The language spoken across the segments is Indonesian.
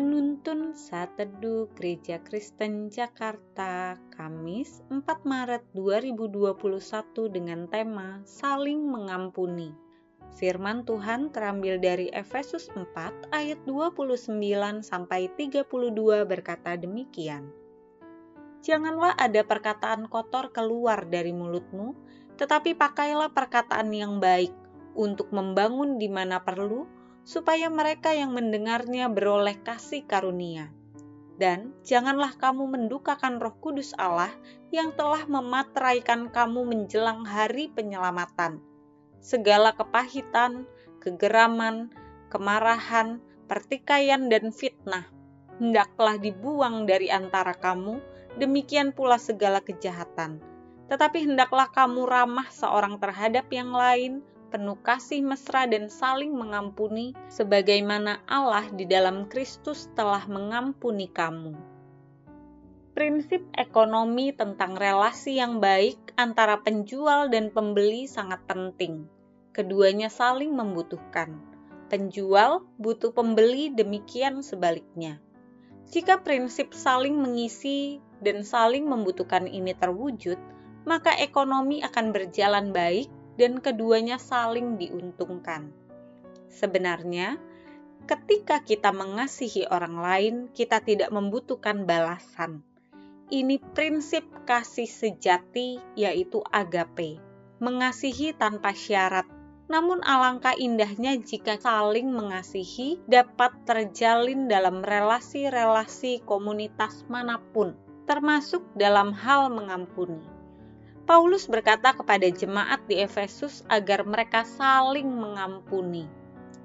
Penuntun Saat Teduh Gereja Kristen Jakarta, Kamis 4 Maret 2021 dengan tema Saling Mengampuni. Firman Tuhan terambil dari Efesus 4 ayat 29 sampai 32 berkata demikian. Janganlah ada perkataan kotor keluar dari mulutmu, tetapi pakailah perkataan yang baik untuk membangun di mana perlu supaya mereka yang mendengarnya beroleh kasih karunia. Dan janganlah kamu mendukakan roh kudus Allah yang telah memateraikan kamu menjelang hari penyelamatan. Segala kepahitan, kegeraman, kemarahan, pertikaian, dan fitnah hendaklah dibuang dari antara kamu, demikian pula segala kejahatan. Tetapi hendaklah kamu ramah seorang terhadap yang lain, penuh kasih mesra dan saling mengampuni, sebagaimana Allah di dalam Kristus telah mengampuni kamu. Prinsip ekonomi tentang relasi yang baik antara penjual dan pembeli sangat penting. Keduanya saling membutuhkan. Penjual butuh pembeli, demikian sebaliknya. Jika prinsip saling mengisi dan saling membutuhkan ini terwujud, maka ekonomi akan berjalan baik dan keduanya saling diuntungkan. Sebenarnya, ketika kita mengasihi orang lain, kita tidak membutuhkan balasan. Ini prinsip kasih sejati, yaitu agape, mengasihi tanpa syarat. Namun, alangkah indahnya jika saling mengasihi dapat terjalin dalam relasi-relasi komunitas mana pun, termasuk dalam hal mengampuni. Paulus berkata kepada jemaat di Efesus agar mereka saling mengampuni.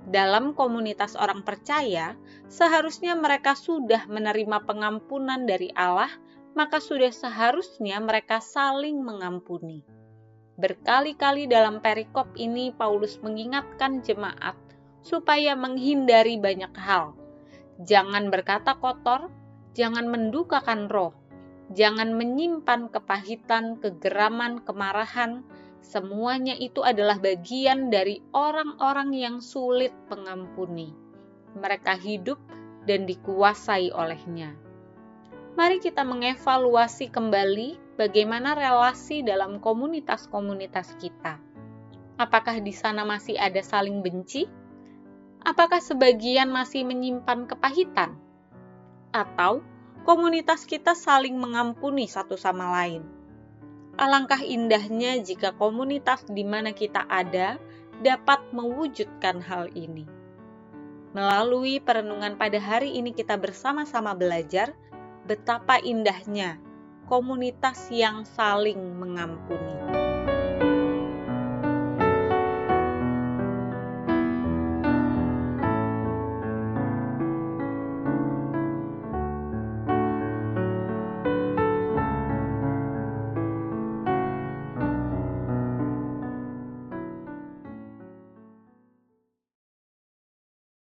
Dalam komunitas orang percaya, seharusnya mereka sudah menerima pengampunan dari Allah, maka sudah seharusnya mereka saling mengampuni. Berkali-kali dalam perikop ini, Paulus mengingatkan jemaat supaya menghindari banyak hal. Jangan berkata kotor, jangan mendukakan roh, Jangan menyimpan kepahitan, kegeraman, kemarahan. Semuanya itu adalah bagian dari orang-orang yang sulit pengampuni. Mereka hidup dan dikuasai olehnya. Mari kita mengevaluasi kembali bagaimana relasi dalam komunitas-komunitas kita. Apakah di sana masih ada saling benci? Apakah sebagian masih menyimpan kepahitan? Atau komunitas kita saling mengampuni satu sama lain. Alangkah indahnya jika komunitas di mana kita ada dapat mewujudkan hal ini. Melalui perenungan pada hari ini kita bersama-sama belajar betapa indahnya komunitas yang saling mengampuni.